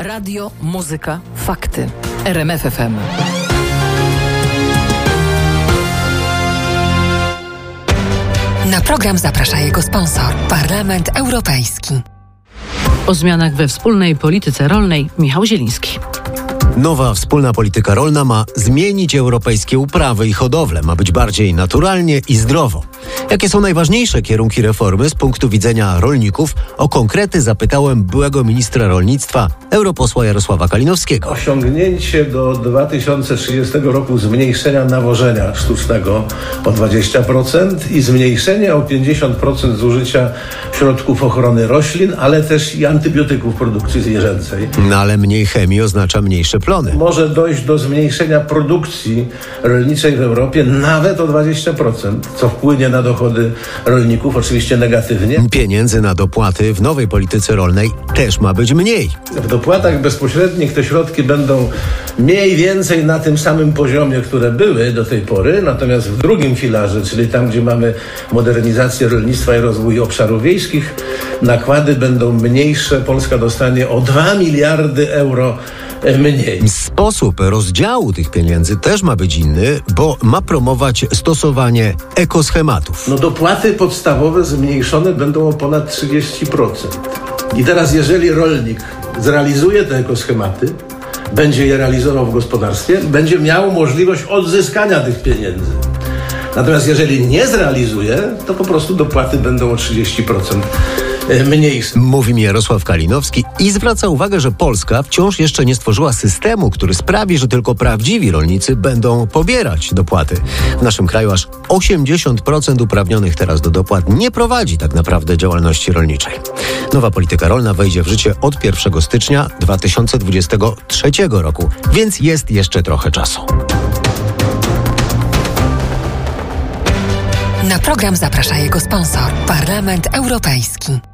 Radio, muzyka, fakty. RMFFM. Na program zaprasza jego sponsor, Parlament Europejski. O zmianach we wspólnej polityce rolnej Michał Zieliński. Nowa wspólna polityka rolna ma zmienić europejskie uprawy i hodowlę, ma być bardziej naturalnie i zdrowo. Jakie są najważniejsze kierunki reformy z punktu widzenia rolników? O konkrety zapytałem byłego ministra rolnictwa, europosła Jarosława Kalinowskiego. Osiągnięcie do 2030 roku zmniejszenia nawożenia sztucznego o 20% i zmniejszenie o 50% zużycia środków ochrony roślin, ale też i antybiotyków produkcji zwierzęcej. No ale mniej chemii oznacza mniejsze plony. Może dojść do zmniejszenia produkcji rolniczej w Europie nawet o 20%, co wpłynie na dochody rolników, oczywiście negatywnie. Pieniędzy na dopłaty w nowej polityce rolnej też ma być mniej. W dopłatach bezpośrednich te środki będą mniej więcej na tym samym poziomie, które były do tej pory, natomiast w drugim filarze, czyli tam, gdzie mamy modernizację rolnictwa i rozwój obszarów wiejskich, nakłady będą mniejsze. Polska dostanie o 2 miliardy euro mniej. Sposób rozdziału tych pieniędzy też ma być inny, bo ma promować stosowanie ekoschematów. No dopłaty podstawowe zmniejszone będą o ponad 30%. I teraz jeżeli rolnik zrealizuje te ekoschematy, będzie je realizował w gospodarstwie, będzie miał możliwość odzyskania tych pieniędzy. Natomiast jeżeli nie zrealizuje, to po prostu dopłaty będą o 30% mniejsze. Mówi mi Jarosław Kalinowski i zwraca uwagę, że Polska wciąż jeszcze nie stworzyła systemu, który sprawi, że tylko prawdziwi rolnicy będą pobierać dopłaty. W naszym kraju aż 80% uprawnionych teraz do dopłat nie prowadzi tak naprawdę działalności rolniczej. Nowa polityka rolna wejdzie w życie od 1 stycznia 2023 roku, więc jest jeszcze trochę czasu. Na program zaprasza jego sponsor, Parlament Europejski.